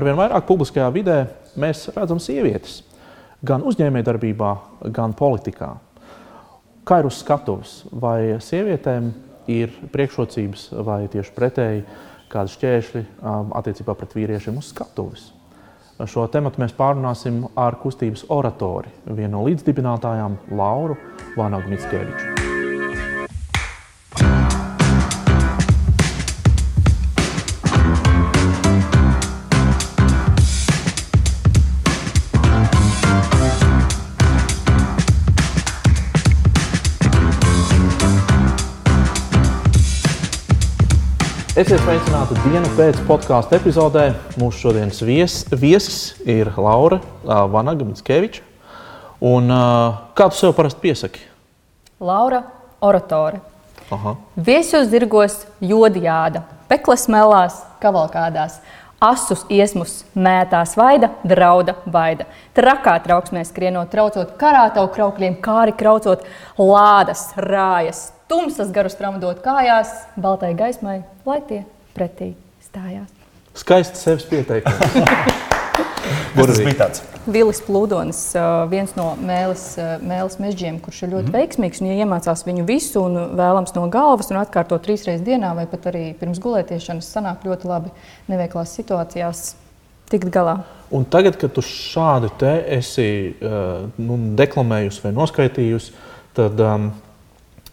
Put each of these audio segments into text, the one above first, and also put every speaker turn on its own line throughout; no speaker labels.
Arvien vairāk publiskajā vidē mēs redzam sievietes gan uzņēmējdarbībā, gan politikā. Kā ir uz skatuves? Vai sievietēm ir priekšrocības vai tieši pretēji kādi šķēršļi um, attiecībā pret vīriešiem uz skatuves? Šo tematu mēs pārunāsim ar kustības oratori, vienu no līdzdibinātājām Lauru Vānagu Mitskeviču. Esiet sveicināti dienu pēc podkāstu epizodē. Mūsu šodienas vies, viesis ir Laura Vanaga Mitskeviča. Un, kā tu sev parasti piesaki?
Laura, oratore. Aha. Viesos zirgos jodījāda, peklas melās, kavalkādās. Asus iesmus mētās vaida, drauda baida. Trakā trauksmē skrienot, traucot karātavu kraukļiem, kāri kraucot, lādas, rājas, tumsas garus tramadot kājās, baltai gaismai, lai tie pretī stājās.
Skaisti sevis pieteikums.
Tas bija tāds.
Vilis Plūdonis, viens no mēlis, mēlis mežģiem, kurš ir ļoti mm. veiksmīgs. Ja iemācās viņu visu un vēlams no galvas un atkārto trīs reizes dienā, vai pat arī pirms gulētiešanas, sanāk ļoti labi neveiklās situācijās tikt galā.
Un tagad, kad tu šādi te esi nu, deklamējusi vai noskaitījusi, tad um,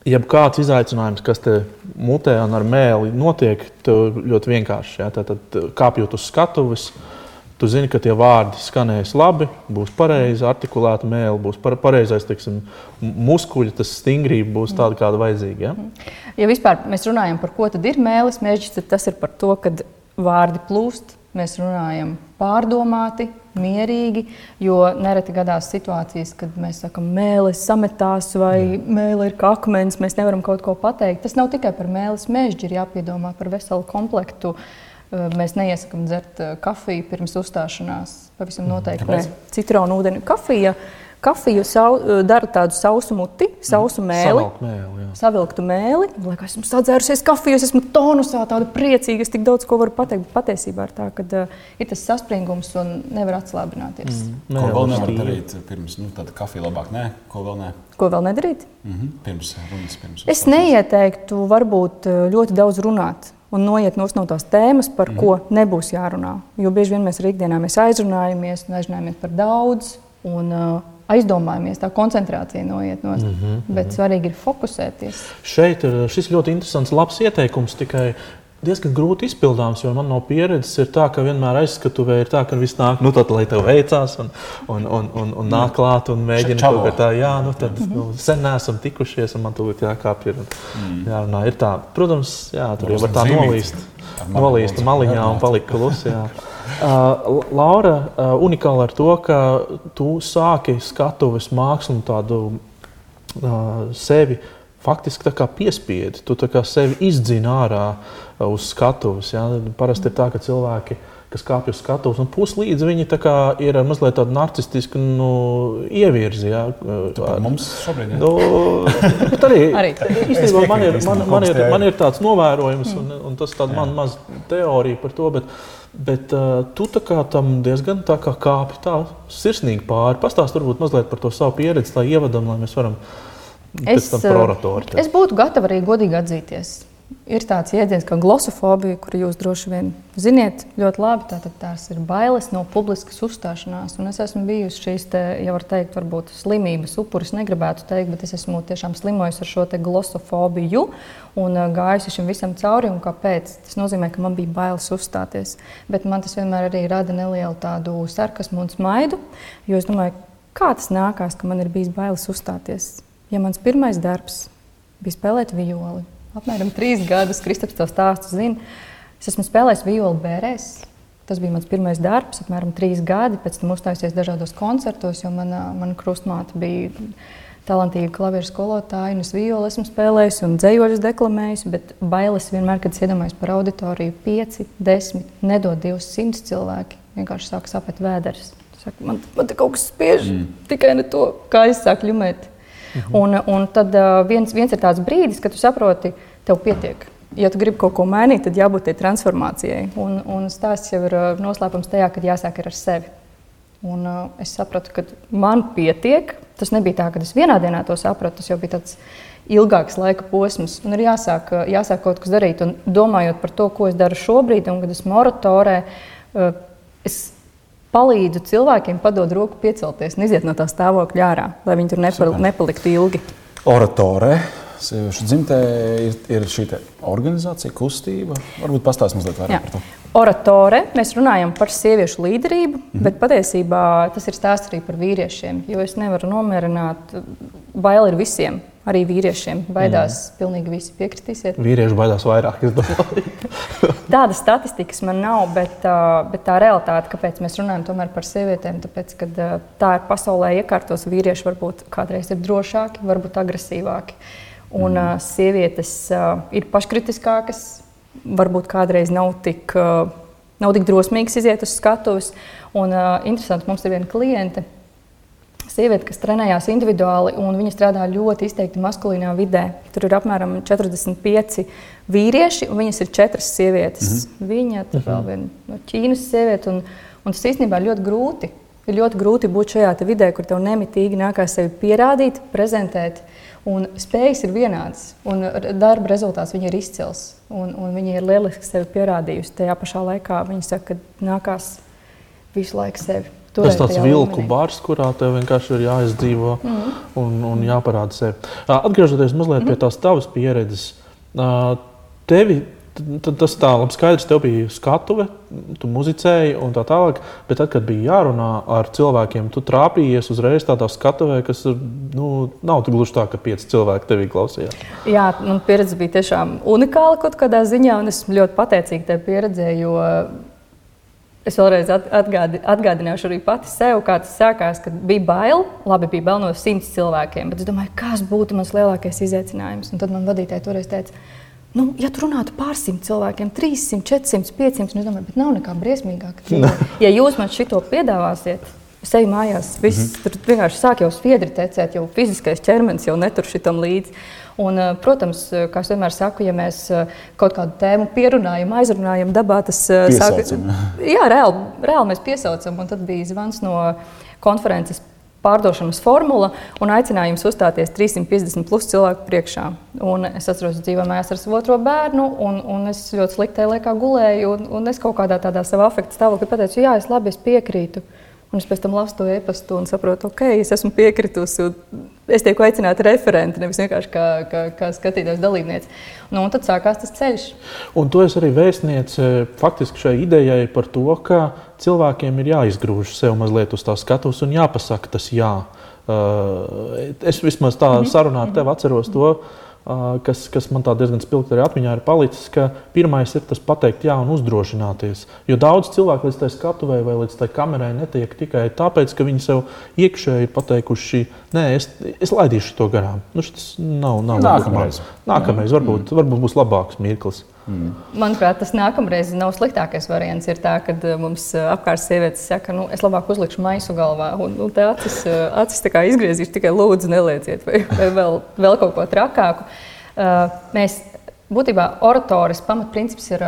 jebkāds izaicinājums, kas te mutē un ar mēli notiek, ļoti vienkārši. Ja? Tad, tad kāpjot uz skatuves, tu zini, ka tie vārdi skanēs labi, būs pareizi artikulēta mēlē, būs pareizais teiksim, muskuļi, tas stingrība būs tāda, kāda vajadzīga. Ja?
ja vispār mēs runājam par ko tad ir mēlis, mēģis, tad tas ir par to, ka vārdi plūst, mēs runājam pārdomāti, mierīgi, jo nereti gadās situācijas, kad mēs sakām, mēlis sametās vai mēlē ir kā akmens, mēs nevaram kaut ko pateikt. Tas nav tikai par mēlis mežģi, ir jāpiedomā par veselu komplektu. Mēs neiesakām dzert kafiju pirms uzstāšanās. Pavisam noteikti ne citronu ūdeni. Kafija kafiju sau, dara tādu sausu muti, sausu mēli. mēli jā. savilktu mēli. Kā esmu sadzērusies kafiju, es esmu tonusā, tāda priecīga, es tik daudz ko varu pateikt. Bet patiesībā ir tā, ka uh, ir tas saspringums un nevar atslābināties.
Mm. Ko vēl nevar darīt pirms nu, tāda kafija labāk? Nē, ko vēl ne?
Ko vēl nedarīt?
Mm -hmm. Pirms runas, pirms
es neieteiktu varbūt ļoti daudz runāt un noiet no tās tēmas, par mm. ko nebūs jārunā. Jo bieži vien mēs ikdienā mēs aizrunājamies un aizrunājamies par daudz. Un, uh, aizdomājamies, tā koncentrācija noiet no mm -hmm, bet mm -hmm. svarīgi ir fokusēties.
Šeit ir šis ļoti interesants, labs ieteikums. Tikai diezgan grūti izpildāms, jo man no pieredzes ir tā, ka vienmēr aizskatuvē ir tā, ka viss nāk, nu, tad, lai tev veicās, un, un, un, un, un nāk klāt un mēģina kaut kā tā, jā, nu, tad -hmm. nu, sen neesam tikušies, un man tūlīt jākāpj ir. Mm. Jā, ir tā. Protams, jā, tur jau var tā nolīst, nolīst maliņā un palikt klusi. Uh, Laura, uh, unikāla ar to, ka tu sāki skatuves mākslu tādu uh, sevi faktiski piespiedi. Tu sevi izdzini ārā uh, uz skatuves. Ja? Parasti ir tā, ka cilvēki kas kāpj uz skatuves, un puslīdz viņi ir mazliet tādi narcistiski nu, ievirzi. Ja?
Mums šobrīd ir.
Nu, arī, arī. Īstenībā man ir, man, man, ir, man ir tāds novērojums, un, un tas ir man maz teorija par to. Bet, Bet uh, tu tam diezgan tā kā kāpi tā sirsnīgi pāri. Pastāst varbūt mazliet par to savu pieredzi, lai ievadam, lai mēs varam
es, oratoru. Es būtu gatava arī godīgi atzīties. Ir tāds jēdziens kā glosofobija, kuru jūs droši vien ziniet ļoti labi. Tātad tās ir bailes no publiskas uzstāšanās. Un es esmu bijusi šīs, te, ja var teikt, varbūt slimības upuris. Negribētu teikt, bet es esmu tiešām slimojusi ar šo glosofobiju un uh, gājusi šim visam cauri. Kāpēc? Tas nozīmē, ka man bija bailes uzstāties. Bet man tas vienmēr arī rada nelielu tādu sarkasmu un smaidu. Jo es domāju, kā tas nākās, ka man ir bijis bailes uzstāties. Ja mans pirmais darbs bija spēlēt violi apmēram trīs gadus. Kristaps to stāstu zina. Es esmu spēlējis violi bērēs. Tas bija mans pirmais darbs, apmēram trīs gadi. Pēc tam uzstājusies dažādos koncertos, jo mana, mana krustmāte bija talantīga klavieru skolotāja. Es violi esmu spēlējis un dzējoļus deklamējis, bet bailes vienmēr, kad es iedomājos par auditoriju, pieci, desmit, nedod divus simtus cilvēki, vienkārši sāk sapēt vēders. Saka, man, man te kaut kas spiež, mm. tikai ne to, kā es sāku ļumēt. Mhm. Un, un tad viens, viens ir tāds brīdis, kad tu saproti, tev pietiek. ja tu gribi kaut ko mainīt, tad jābūt tai transformācijai. Un, un stāsts jau ir noslēpums tajā, ka jāsāk ar sevi. Un, uh, es sapratu, ka man pietiek. Tas nebija tā, ka es vienā dienā to sapratu. Tas jau bija tāds ilgāks laika posms. Un ir jāsāk, jāsāk kaut kas darīt. Un domājot par to, ko es daru šobrīd, un kad esmu oratorē, uh, es palīdzu cilvēkiem padot roku piecelties un iziet no tā stāvokļa ārā, lai viņi tur nepal nepaliktu ilgi.
Oratore. Sieviešu dzimtē ir, ir šī organizācija, kustība. Varbūt pastāstīt mazliet vairāk Jā. par to.
Oratore, mēs runājam par sieviešu līderību, mm -hmm. bet patiesībā tas ir stāsts arī par vīriešiem. Jo es nevaru nomierināt, bail ir visiem, arī vīriešiem. Baidās mm. pilnīgi visi piekritīsiet.
Vīrieši baidās vairāk.
Tāda statistikas man nav, bet, bet tā realitāte, kāpēc mēs runājam par sievietēm, tāpēc, ka tā ir pasaulē iekārtos vīrieši varbūt kādreiz ir drošāki, varbūt agresīvāki. Un mm. sievietes ir paškritiskākas, varbūt kādreiz nav tik, uh, nav tik drosmīgs iziet uz skatuves. Un, uh, interesanti, mums ir viena kliente, sieviete, kas trenējās individuāli, un viņa strādā ļoti izteikti maskulīnā vidē. Tur ir apmēram 45 vīrieši, un viņas ir četras sievietes. Mm -hmm. Viņa ir vēl mhm. viena no Ķīnas sieviete, un, un tas īstenībā ir ļoti grūti. Ir ļoti grūti būt šajā vidē, kur tev nemitīgi nākās sevi pierādīt, prezentēt. Un spējas ir vienādas, un darba rezultāts ir izcils. Un, un viņi ir lieliski sevi pierādījusi. Tajā pašā laikā viņi saka, ka nākās visu laiku sevi.
Tas tāds vilku bars, kurā tev vienkārši ir jāizdzīvo mm -hmm. un, un jāparāda sevi. Atgriežoties mazliet mm -hmm. pie tās tavas pieredzes, tevi Tad tas tā labi skaidrs, tev bija skatuve, tu muzicēji un tā tālāk. Bet tad, kad bija jārunā ar cilvēkiem, tu trāpījies uzreiz tādā skatuvē, kas nu, nav gluži tā, ka pieci cilvēki tevī klausījās.
Jā, man pieredze bija tiešām unikāla kaut kādā ziņā, un es ļoti pateicīga tajā pieredzē, jo Es vēlreiz atgādi, atgādināšu arī pati sev, kā tas sākās, kad bija bail. Labi, bija bail no simts cilvēkiem, bet es domāju, kas būtu mans lielākais izaicinājums. Un tad man vadītāji toreiz teica, Nu, ja tu runātu par pārsimt cilvēkiem, 300, 400, 500, nu, es domāju, bet nav nekā briesmīgāka. Ja jūs man šito piedāvāsiet, es eju mājās, viss mm -hmm. tur vienkārši sāk jau sviedri tecēt, jau fiziskais ķermenis jau netur šitam līdzi. Un, eh, protams, eh, kā es vienmēr saku, ja mēs eh, kaut kādu tēmu pierunājam, aizrunājam dabā, tas
sāk,
jā, reāli, reāli mēs piesaucam. Un tad bija zvans no konferences pārdošanas formula un aicinājums uzstāties 350 plus cilvēku priekšā. Un es atceros, ka dzīvoju mājās ar savu otro bērnu, un, un es ļoti sliktā laikā gulēju. Un, un es kaut kādā tādā savā afekta stāvoklī pateicu, jā, es labi, es piekrītu. Un es pēc tam lasu to e-pastu un saprotu, ok, es esmu piekritusi. Es tiek aicināta referente, nevis vienkārši kā, kā, kā skatītājs dalībniece. Nu, un tad sākās tas ceļš.
Un tu esi arī vēstniece faktiski šai idejai par to, ka cilvēkiem ir jāizgrūž sev mazliet uz tā skatuves un jāpasaka tas jā. Uh, es vismaz tā -hmm. sarunā ar tevi atceros to. Mm -hmm kas, kas man diezgan spilgti arī atmiņā ir palicis, ka pirmais ir tas pateikt jā un uzdrošināties. Jo daudz cilvēku līdz tai skatuvei vai līdz tai kamerai netiek tikai tāpēc, ka viņi sev iekšēji ir pateikuši, nē, es, es laidīšu to garām. Nu, tas nav, nav
nākamreiz.
Nākamreiz varbūt, mm. varbūt būs labāks mirklis.
Mm. Manuprāt, tas nākamreiz nav sliktākais variants. Ir tā, ka eh, mums eh, apkārt sievietes saka, nu, es labāk uzlikšu maisu galvā, un nu, tā acis, eh, acis tā izgriezīšu, tikai lūdzu, nelieciet, vai, vai vēl, vēl kaut ko trakāku. Mēs būtībā oratoris pamatprincips ir,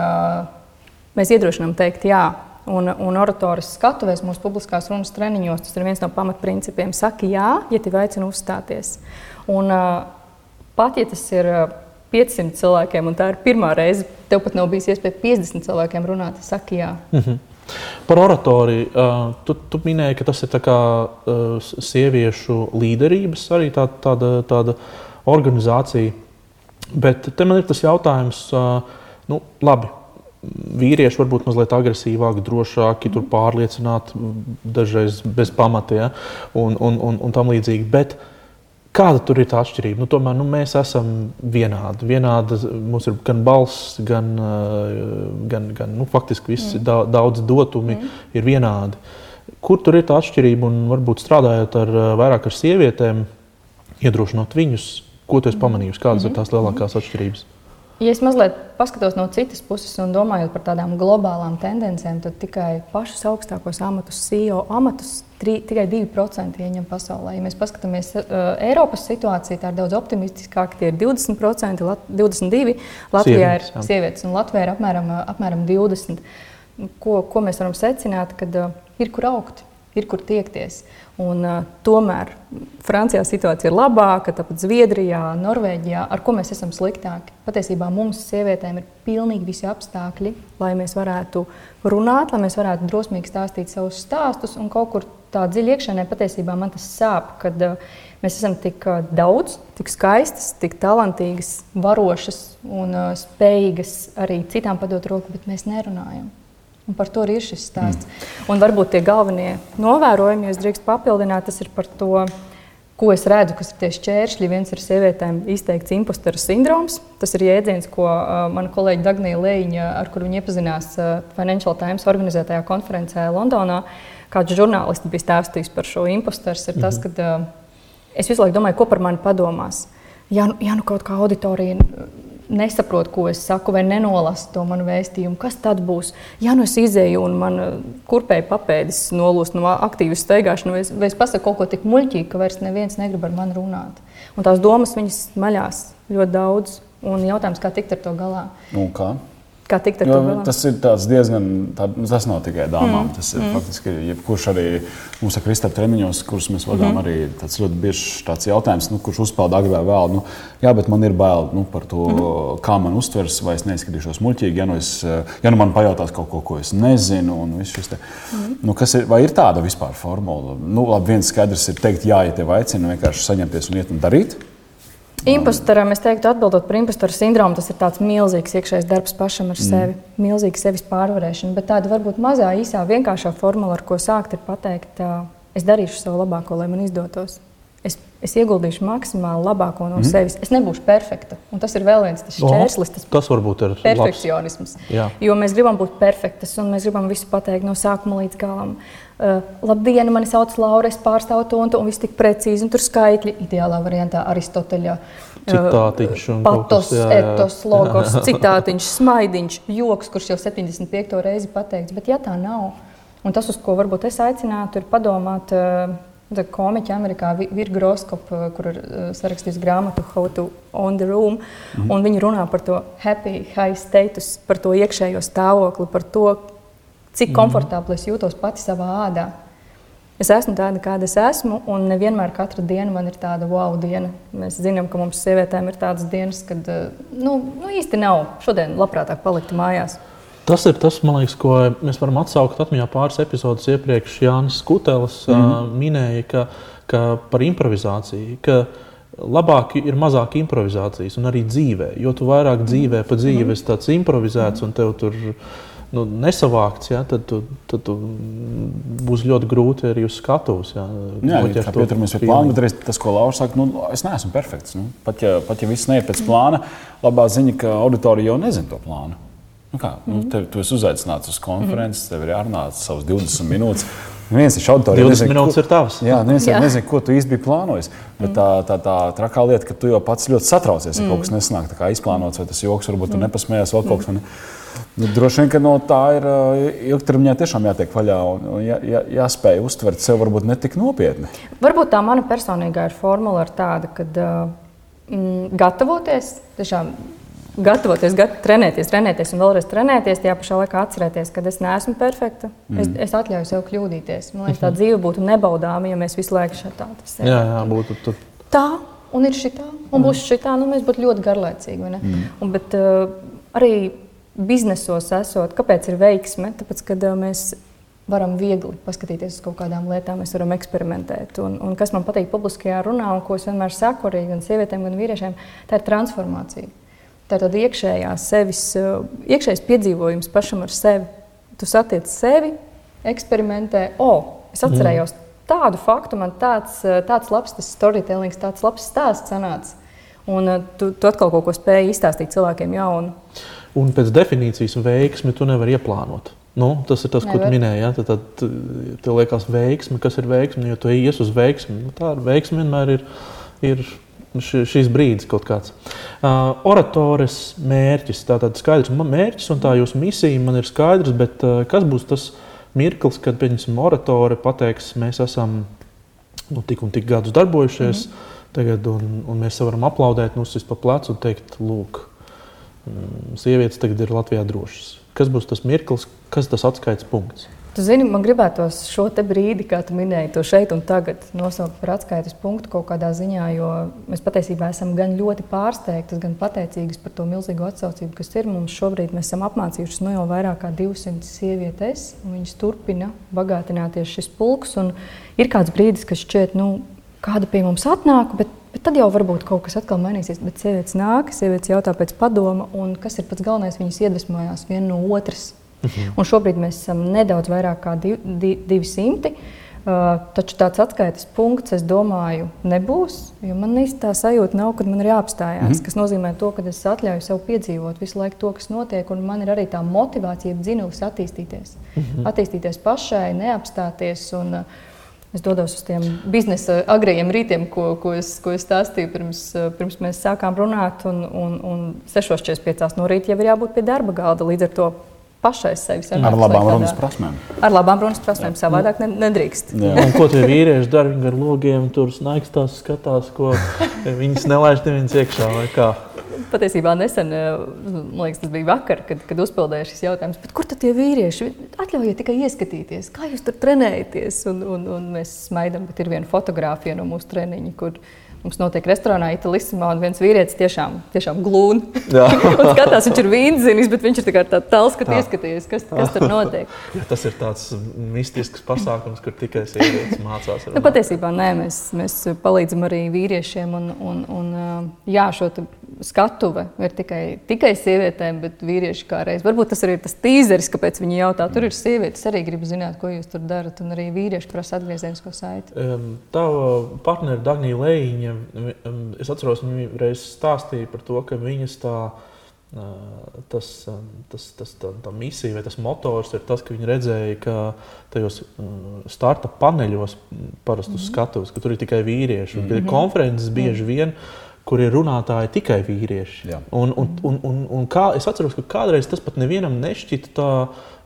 mēs iedrošinām teikt jā. Un, un oratoris skatuvēs mūsu publiskās runas treniņos, tas ir viens no pamatprincipiem. Saki jā, ja tevi aicina uzstāties. Un, pat ja tas ir 500 cilvēkiem, un tā ir pirmā reize. Tev pat nav bijis iespēja 50 cilvēkiem runāt. Es saku, jā. Mm -hmm.
Par oratoriju. Uh, tu, tu minēji, ka tas ir kā, uh, sieviešu līderības arī tā, tāda, tāda organizācija. Bet te man ir tas jautājums, uh, nu, labi. Vīrieši var būt mazliet agresīvāki, drošāki, tur pārliecināti, dažreiz bez pamatiem ja? un, un, un, un tam līdzīgi. Bet uh, Kāda tur ir tā atšķirība? Nu, tomēr nu, mēs esam vienādi. vienādi. Mums ir gan balss, gan, gan, gan nu, faktiski viss mm. daudz dotumi mm. ir vienādi. Kur tur ir tā atšķirība? Un varbūt strādājot ar vairāk ar sievietēm, iedrošinot viņus, ko tu esi pamanījusi, kādas mm ir tās lielākās atšķirības?
Ja es mazliet paskatos no citas puses un domājot par tādām globālām tendencēm, tad tikai pašus augstākos amatus, CEO amatus, tri, tikai 2% ieņem pasaulē. Ja mēs paskatāmies uh, Eiropas situāciju, tā ir daudz optimistiskāka. Tie ir 20%, Lat 22%, Latvijā sievietes, ir sievietes un Latvijā ir apmēram, apmēram 20%. Ko, ko mēs varam secināt, kad uh, ir kur augt, ir kur tiekties. Un, uh, tomēr Francijā situācija ir labāka, tāpat Zviedrijā, Norvēģijā, ar ko mēs esam sliktāki. Patiesībā mums, sievietēm, ir pilnīgi visi apstākļi, lai mēs varētu runāt, lai mēs varētu drosmīgi stāstīt savus stāstus. Un kaut kur tā dziļi iekšēnē patiesībā man tas sāp, kad uh, mēs esam tik uh, daudz, tik skaistas, tik talantīgas, varošas un uh, spējīgas arī citām padot roku, bet mēs nerunājam. Un par to arī ir šis stāsts. Mm. Un varbūt tie galvenie novērojumi, ja es drīkstu papildināt, tas ir par to, ko es redzu, kas ir tie šķēršļi. Viens ir sievietēm izteikts imposteru sindroms. Tas ir jēdziens, ko uh, mana kolēģa Dagnija Leņa, ar kuru viņa iepazinās uh, Financial Times organizētajā konferencē Londonā, kāds žurnālists bija stāstījis par šo imposteru, ir tas, mhm. ka uh, es visu laiku domāju, ko par mani padomās. Ja, ja nu kaut kā auditorija nesaprotu, ko es saku, vai nenolasu to manu vēstījumu, kas tad būs? Ja nu es izēju un man uh, kurpēji papēdis nolūst no aktīvas steigāšanas, vai, es, pasaku kaut ko tik muļķīgu, ka vairs neviens negrib ar mani runāt. Un tās domas viņas maļās ļoti daudz, un jautājums, kā tikt ar to galā.
Un kā?
Kā tikt ar to galā?
Tas ir diezgan, tā, tas nav tikai dāmām. Mm. Tas ir mm. faktiski jebkurš arī mums ar Kristapam treniņos, kurus mēs vadām, mm. arī tāds ļoti biežs tāds jautājums, nu, kurš uzpeld agri vai vēl. Nu, jā, bet man ir bail nu, par to, mm. kā man uztvers, vai es neizskatīšos muļķīgi, ja nu, es, ja nu man pajautās kaut ko, ko es nezinu. Te, mm. nu, ir, vai ir tāda vispār formula? Nu, labi, viens skaidrs ir teikt, jā, ja tev aicina vienkārši saņemties un iet un darīt.
Impostoram es teiktu, atbildot par impostoru sindromu, tas ir tāds milzīgs iekšējs darbs pašam ar mm. sevi, mm. milzīga sevis pārvarēšana. Bet tāda varbūt mazā, īsā, vienkāršā formula, ar ko sākt, ir pateikt, es darīšu savu labāko, lai man izdotos. Es, ieguldīšu maksimāli labāko no mm. sevis. Es nebūšu perfekta. Un tas ir vēl viens šķērslis.
Tas, tas varbūt ir
perfekcionisms. Jo mēs gribam būt perfektas un mēs gribam visu pateikt no sākuma līdz galam. Uh, labdien, mani sauc Laura, es pārstāvu to un to, un viss tik precīzi, un tur skaitļi, ideālā variantā Aristoteļa.
Citātiņš,
uh, patos, jā, jā. etos, logos, citātiņš, smaidiņš, joks, kurš jau 75. reizi pateikts. Bet ja tā nav, un tas, uz ko varbūt es aicinātu, ir padomāt, uh, komiķi Amerikā, Virga Roskopa, kur ir sarakstījis grāmatu How to on the Room, mm -hmm. un viņi runā par to happy high status, par to iekšējo stāvokli, par to, cik komfortabli es jūtos pati savā ādā. Es esmu tāda, kāda es esmu, un nevienmēr katra diena man ir tāda wow diena. Mēs zinām, ka mums sievietēm ir tādas dienas, kad eh, nu, nu īsti nav. Šodien labprātāk palikt mājās.
Tas ir tas, liekas, ko mēs varam atsaukt atmiņā pāris epizodes iepriekš. Jānis Skutelis mm -hmm. minēja, ka, ka par improvizāciju. Ka Labāk ir mazāk improvizācijas, un arī dzīvē. Jo tu vairāk dzīvē pa dzīvi -hmm. esi tāds improvizēts, un tev tur nu, nesavākts, ja, tad, tu, tad tu būs ļoti grūti arī uz skatuves. Ja,
jā, tā pieturamies pie plāna, bet arī tas, ko Lauris saka, nu, es neesmu perfekts. Nu, pat, ja, pat ja viss neiet pēc plāna, labā ziņa, ka auditorija jau nezina to plānu. Nu kā, nu, tev, tu esi uzaicināts uz konferenci, tev ir jārunā savas 20 minūtes. Viens ir auditorija.
20 nezinu, minūtes ko, ir tavs.
Jā, neviens jā. nezina, ko tu īsti biji plānojis. Bet tā, tā, tā trakā lieta, ka tu jau pats ļoti satraucies, ja mm. kaut kas nesanāk tā kā izplānots, vai tas joks, varbūt tu nepasmējies vēl kaut kas. Mm. Nu, droši vien, ka no tā ir ilgtermiņā tiešām jātiek vaļā un jā, jā, jāspēj uztvert sevi varbūt ne tik nopietni.
Varbūt tā mana personīgā ir formula ir tāda, ka mm, gatavoties, tiešām gatavoties, gat, trenēties, trenēties un vēlreiz trenēties, tajā pašā laikā atcerēties, ka es neesmu perfekta. Mm. Es, es atļauju sev kļūdīties. Man liekas, tā dzīve būtu nebaudāma, ja mēs visu laiku tādu
sevi. Jā, jā, būtu tu.
tā. Un ir šī tā, un būs šī tā, nu mēs būtu ļoti garlaicīgi. Mm. Un, bet uh, arī biznesos esot, kāpēc ir veiksme? Tāpēc, kad uh, mēs varam viegli paskatīties uz kaut kādām lietām, mēs varam eksperimentēt. Un, un kas man patīk publiskajā runā, un ko es vienmēr saku arī gan sievietēm, gan vīriešiem, tā ir transformācija. Tā ir tāda iekšējā sevis, uh, iekšējais piedzīvojums pašam ar sevi. Tu satiec sevi, eksperimentē, o, oh, es atcerējos mm. tādu faktu, man tāds, uh, tāds labs storytelling, tāds labs stāsts sanāca. Un tu, tu atkal kaut ko spēji izstāstīt cilvēkiem jaunu.
Un pēc definīcijas veiksmi tu nevari ieplānot. Nu, tas ir tas, Nevar. ko minēji. Ja? Tad, tad tev liekas, veiksme, kas ir veiksme. Jo tu ies uz veiksmi, nu, tā veiksme vienmēr ir, ir šīs brīdis kaut kāds. Uh, oratores mērķis, tātad skaidrs mērķis un tā jūsu misija man ir skaidrs, bet uh, kas būs tas mirklis, kad, pieņemsim, oratore pateiks, mēs esam nu, tik un tik gadus darbojušies, mm -hmm. tagad, un, un mēs varam aplaudēt, nusist pa plecu un teikt, lūk, mm, sievietes tagad ir Latvijā drošas. Kas būs tas mirklis, kas tas atskaites punkts?
Tu zini, man gribētos šo brīdi, kā tu minēji, to šeit un tagad nosaukt par atskaites punktu kaut kādā ziņā, jo mēs patiesībā esam gan ļoti pārsteigti, gan pateicīgi par to milzīgo atsaucību, kas ir. Mums šobrīd mēs esam apmācījuši no nu jau vairāk kā 200 sievietes, un viņas turpina bagātināties šis pulks. Ir kāds brīdis, kas šķiet, nu, kāda pie mums atnāk, bet, bet tad jau varbūt kaut kas atkal mainīsies. Bet sievietes nāk, sievietes jautā pēc padoma, un kas ir pats galvenais, viņas iedvesmojās viena no otras Mhm. Un šobrīd mēs esam nedaudz vairāk kā div, div, 200. Uh, taču tāds atskaites punkts, es domāju, nebūs. Man īstenībā tā sajūta nav, kad man ir jāapstājās. Mm. Tas nozīmē, to, ka es atļauju sev piedzīvot visu laiku to, kas notiek, un man ir arī tā motivācija, dzinulis attīstīties. Mm -hmm. Attīstīties pašai, neapstāties. Un, uh, Es dodos uz tiem biznesa agrējiem rītiem, ko, ko, es, ko es stāstīju pirms, uh, pirms mēs sākām runāt. Un, un, un 6.45 no rīta jau ir jābūt pie darba galda. Līdz ar to pašai sevi
sanāks. Ar labām runas prasmēm.
Ar labām runas prasmēm, savādāk nedrīkst.
Un, ko tie vīrieši dara? Ar logiem tur snaigstās, skatās, ko viņas nelaiž neviens iekšā vai kā.
Patiesībā nesen, man liekas, tas bija vakar, kad, kad uzpildīja šis jautājums, kur tad tie vīrieši? Atļaujiet tikai ieskatīties, kā jūs tur trenējaties. Un, un, un mēs smaidām, bet ir viena fotografija no mūsu treniņa, kur viņa Mums notiek restorānā Itālijā, un viens vīrietis tiešām, tiešām glūna. viņš skatās, viņš ir vīnzinis, bet viņš ir tā tāds tēls, ka ieskaties, kas, kas tur notiek.
Ja, tas ir tāds mistisks pasākums, kur tikai sievietes mācās.
Nu, patiesībā nē, mēs, mēs palīdzam arī vīriešiem. Un, un, un, jā, šo skatuve ir tikai, tikai sievietēm, bet vīrieši kā reiz. Varbūt tas arī ir tas tīzeris, kāpēc viņi jautā. Tur ir sievietes, arī grib zināt, ko jūs tur darat, un arī vīrieši prasa atgriezenisko saiti.
Um, Tava partneri Dagnija Lejiņa viņa, es atceros, viņa reiz stāstīja par to, ka viņas tā, tas, tas, tas tā, tā misija vai tas motors ir tas, ka viņi redzēja, ka tajos starta paneļos parasti mm -hmm. skatuves, ka tur ir tikai vīrieši. Mm -hmm. Konferences bieži vien kur ir runātāji tikai vīrieši. Jā. Un, un, un, un, un kā, es atceros, ka kādreiz tas pat nevienam nešķita tā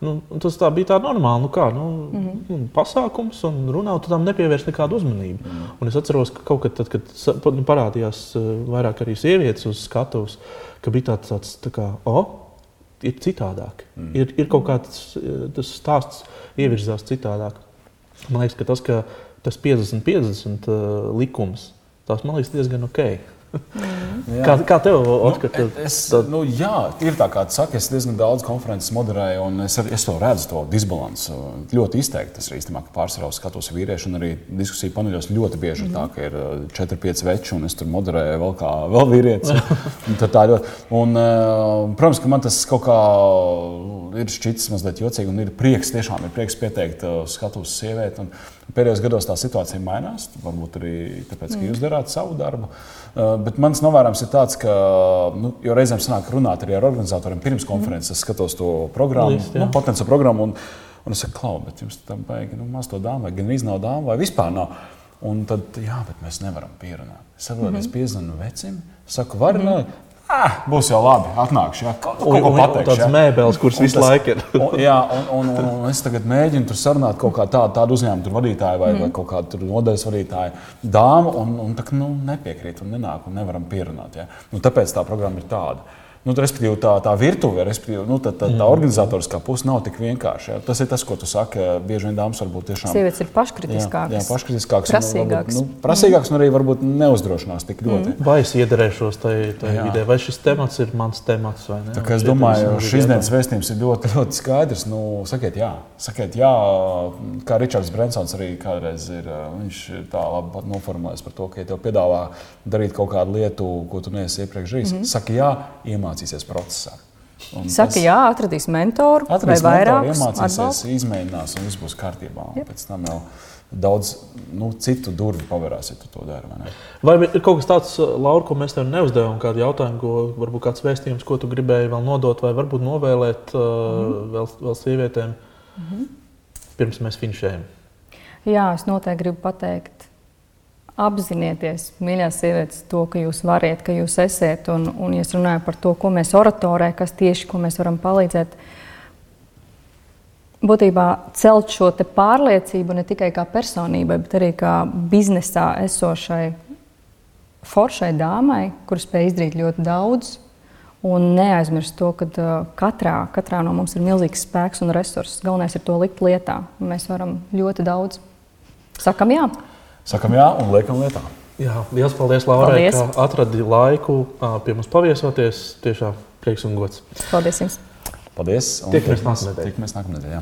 Nu, tas tā bija tā normāli. Nu, kā, nu, mm -hmm. Pasākums un runā, tu tam nepievērsi nekādu uzmanību. Mm -hmm. Un es atceros, ka kaut kad, tad, kad nu, parādījās eh, vairāk arī sievietes uz skatuves, ka bija tāds, tāds tā kā, oh, ir citādāk. Mm -hmm. ir, ir kaut kāds eh, tas stāsts ievirzās citādāk. Man liekas, ka tas, ka tas 50-50 uh, likums, tas man liekas diezgan ok. Mm. Kā, kā tev, Oskar? Nu,
es, tad... nu, jā, ir tā, kā tu saki, es diezgan daudz konferences moderēju, un es, es to redzu, to disbalansu ļoti izteikti. Es arī īstenībā pārsvarā skatos vīriešu, un arī diskusiju paneļos ļoti bieži mm. tā, ka ir 4-5 uh, veči, un es tur moderēju vēl kā vēl vīrietis. tā ļoti, un, uh, protams, ka man tas kaut kā ir šķits mazliet jocīgi, un ir prieks, tiešām ir prieks pieteikt uh, skatus sievieti. Un, Pēdējos gados tā situācija mainās, varbūt arī tāpēc, ka jūs darāt savu darbu. Uh, bet mans novērojums ir tāds, ka nu, reizēm sanāk runāt arī ar organizatoriem pirms konferences. Es skatos to programmu, List, nu, potenciālu programmu, un, un es saku, klau, bet jums tam vajag nu, maz to dāmu, vai gan viz nav dāmu, vai vispār nav. Un tad, jā, bet mēs nevaram pierunāt. Es saprotu, mm -hmm. es piezvanu vecim, saku, vari mm -hmm. Ah, būs jau labi, atnākšu. Ja. Kaut, kaut ko pateikšu.
Tādas mēbeles, kuras visu laiku ir.
un, jā, un, un, un, un es tagad mēģinu tur sarunāt kaut kādu tādu, tādu uzņēmumu vadītāju vai, mm. vai kaut kādu nodaļas vadītāju dāmu, un, un tā nu, nepiekrīt un nenāk un nevaram pierunāt. Ja. Nu, tāpēc tā programma ir tāda. Nu, respektīvi, tā, tā virtuve, respektīvi, nu, tā, tā, tā mm. organizatoriskā puse nav tik vienkārša. Ja. Tas ir tas, ko tu saki. Bieži vien dāmas varbūt tiešām.
Sievietes ir paškritiskākas.
Jā, jā paškritiskākas. Prasīgākas. Nu, prasīgākas un arī varbūt neuzdrošinās tik ļoti.
Mm. Vai es iederēšos tajā vidē, vai šis temats ir mans temats vai
ne? Tā, es domāju, ka šīs dienas vēstījums ir ļoti, ļoti skaidrs. Nu, sakiet, jā. sakiet, jā, kā Ričards Brensons arī kādreiz ir, viņš ir tā labi noformulējis par to, ka, ja tev piedāvā darīt kaut kādu lietu, ko tu neesi iepriekš darījis, mm -hmm. saki jā, iemācīties iemācīsies procesā.
Un Saka, jā, atradīs mentoru, atradīs vai vairāk.
Iemācīsies, atbalstu. izmēģinās, un viss būs kārtībā. Pēc tam jau daudz nu, citu durvju pavērās, ja tu to dari. Vai,
vai ir kaut kas tāds, Laura, ko mēs tev neuzdevām, kādu jautājumu, ko varbūt kāds vēstījums, ko tu gribēji vēl nodot, vai varbūt novēlēt mm -hmm. vēl, vēl sievietēm, mm -hmm. pirms mēs finišējam?
Jā, es noteikti gribu pateikt, apzinieties, mīļās sievietes, to, ka jūs varat, ka jūs esat. Un, un ja es runāju par to, ko mēs oratorē, kas tieši ko mēs varam palīdzēt, būtībā celt šo pārliecību ne tikai kā personībai, bet arī kā biznesā esošai foršai dāmai, kuras spēj izdarīt ļoti daudz. Un neaizmirst to, ka uh, katrā, katrā no mums ir milzīgs spēks un resurss. Galvenais ir to likt lietā. Mēs varam ļoti daudz. Sakam, jā.
Sakam, jā, un liekam lietā.
Jā, liels paldies, paldies. ka atradi laiku pie mums paviesoties. Tiešām prieks un gods.
Paldies jums!
Paldies!
Tiekamies nākamnedēļ.
Tiekamies nākamnedēļ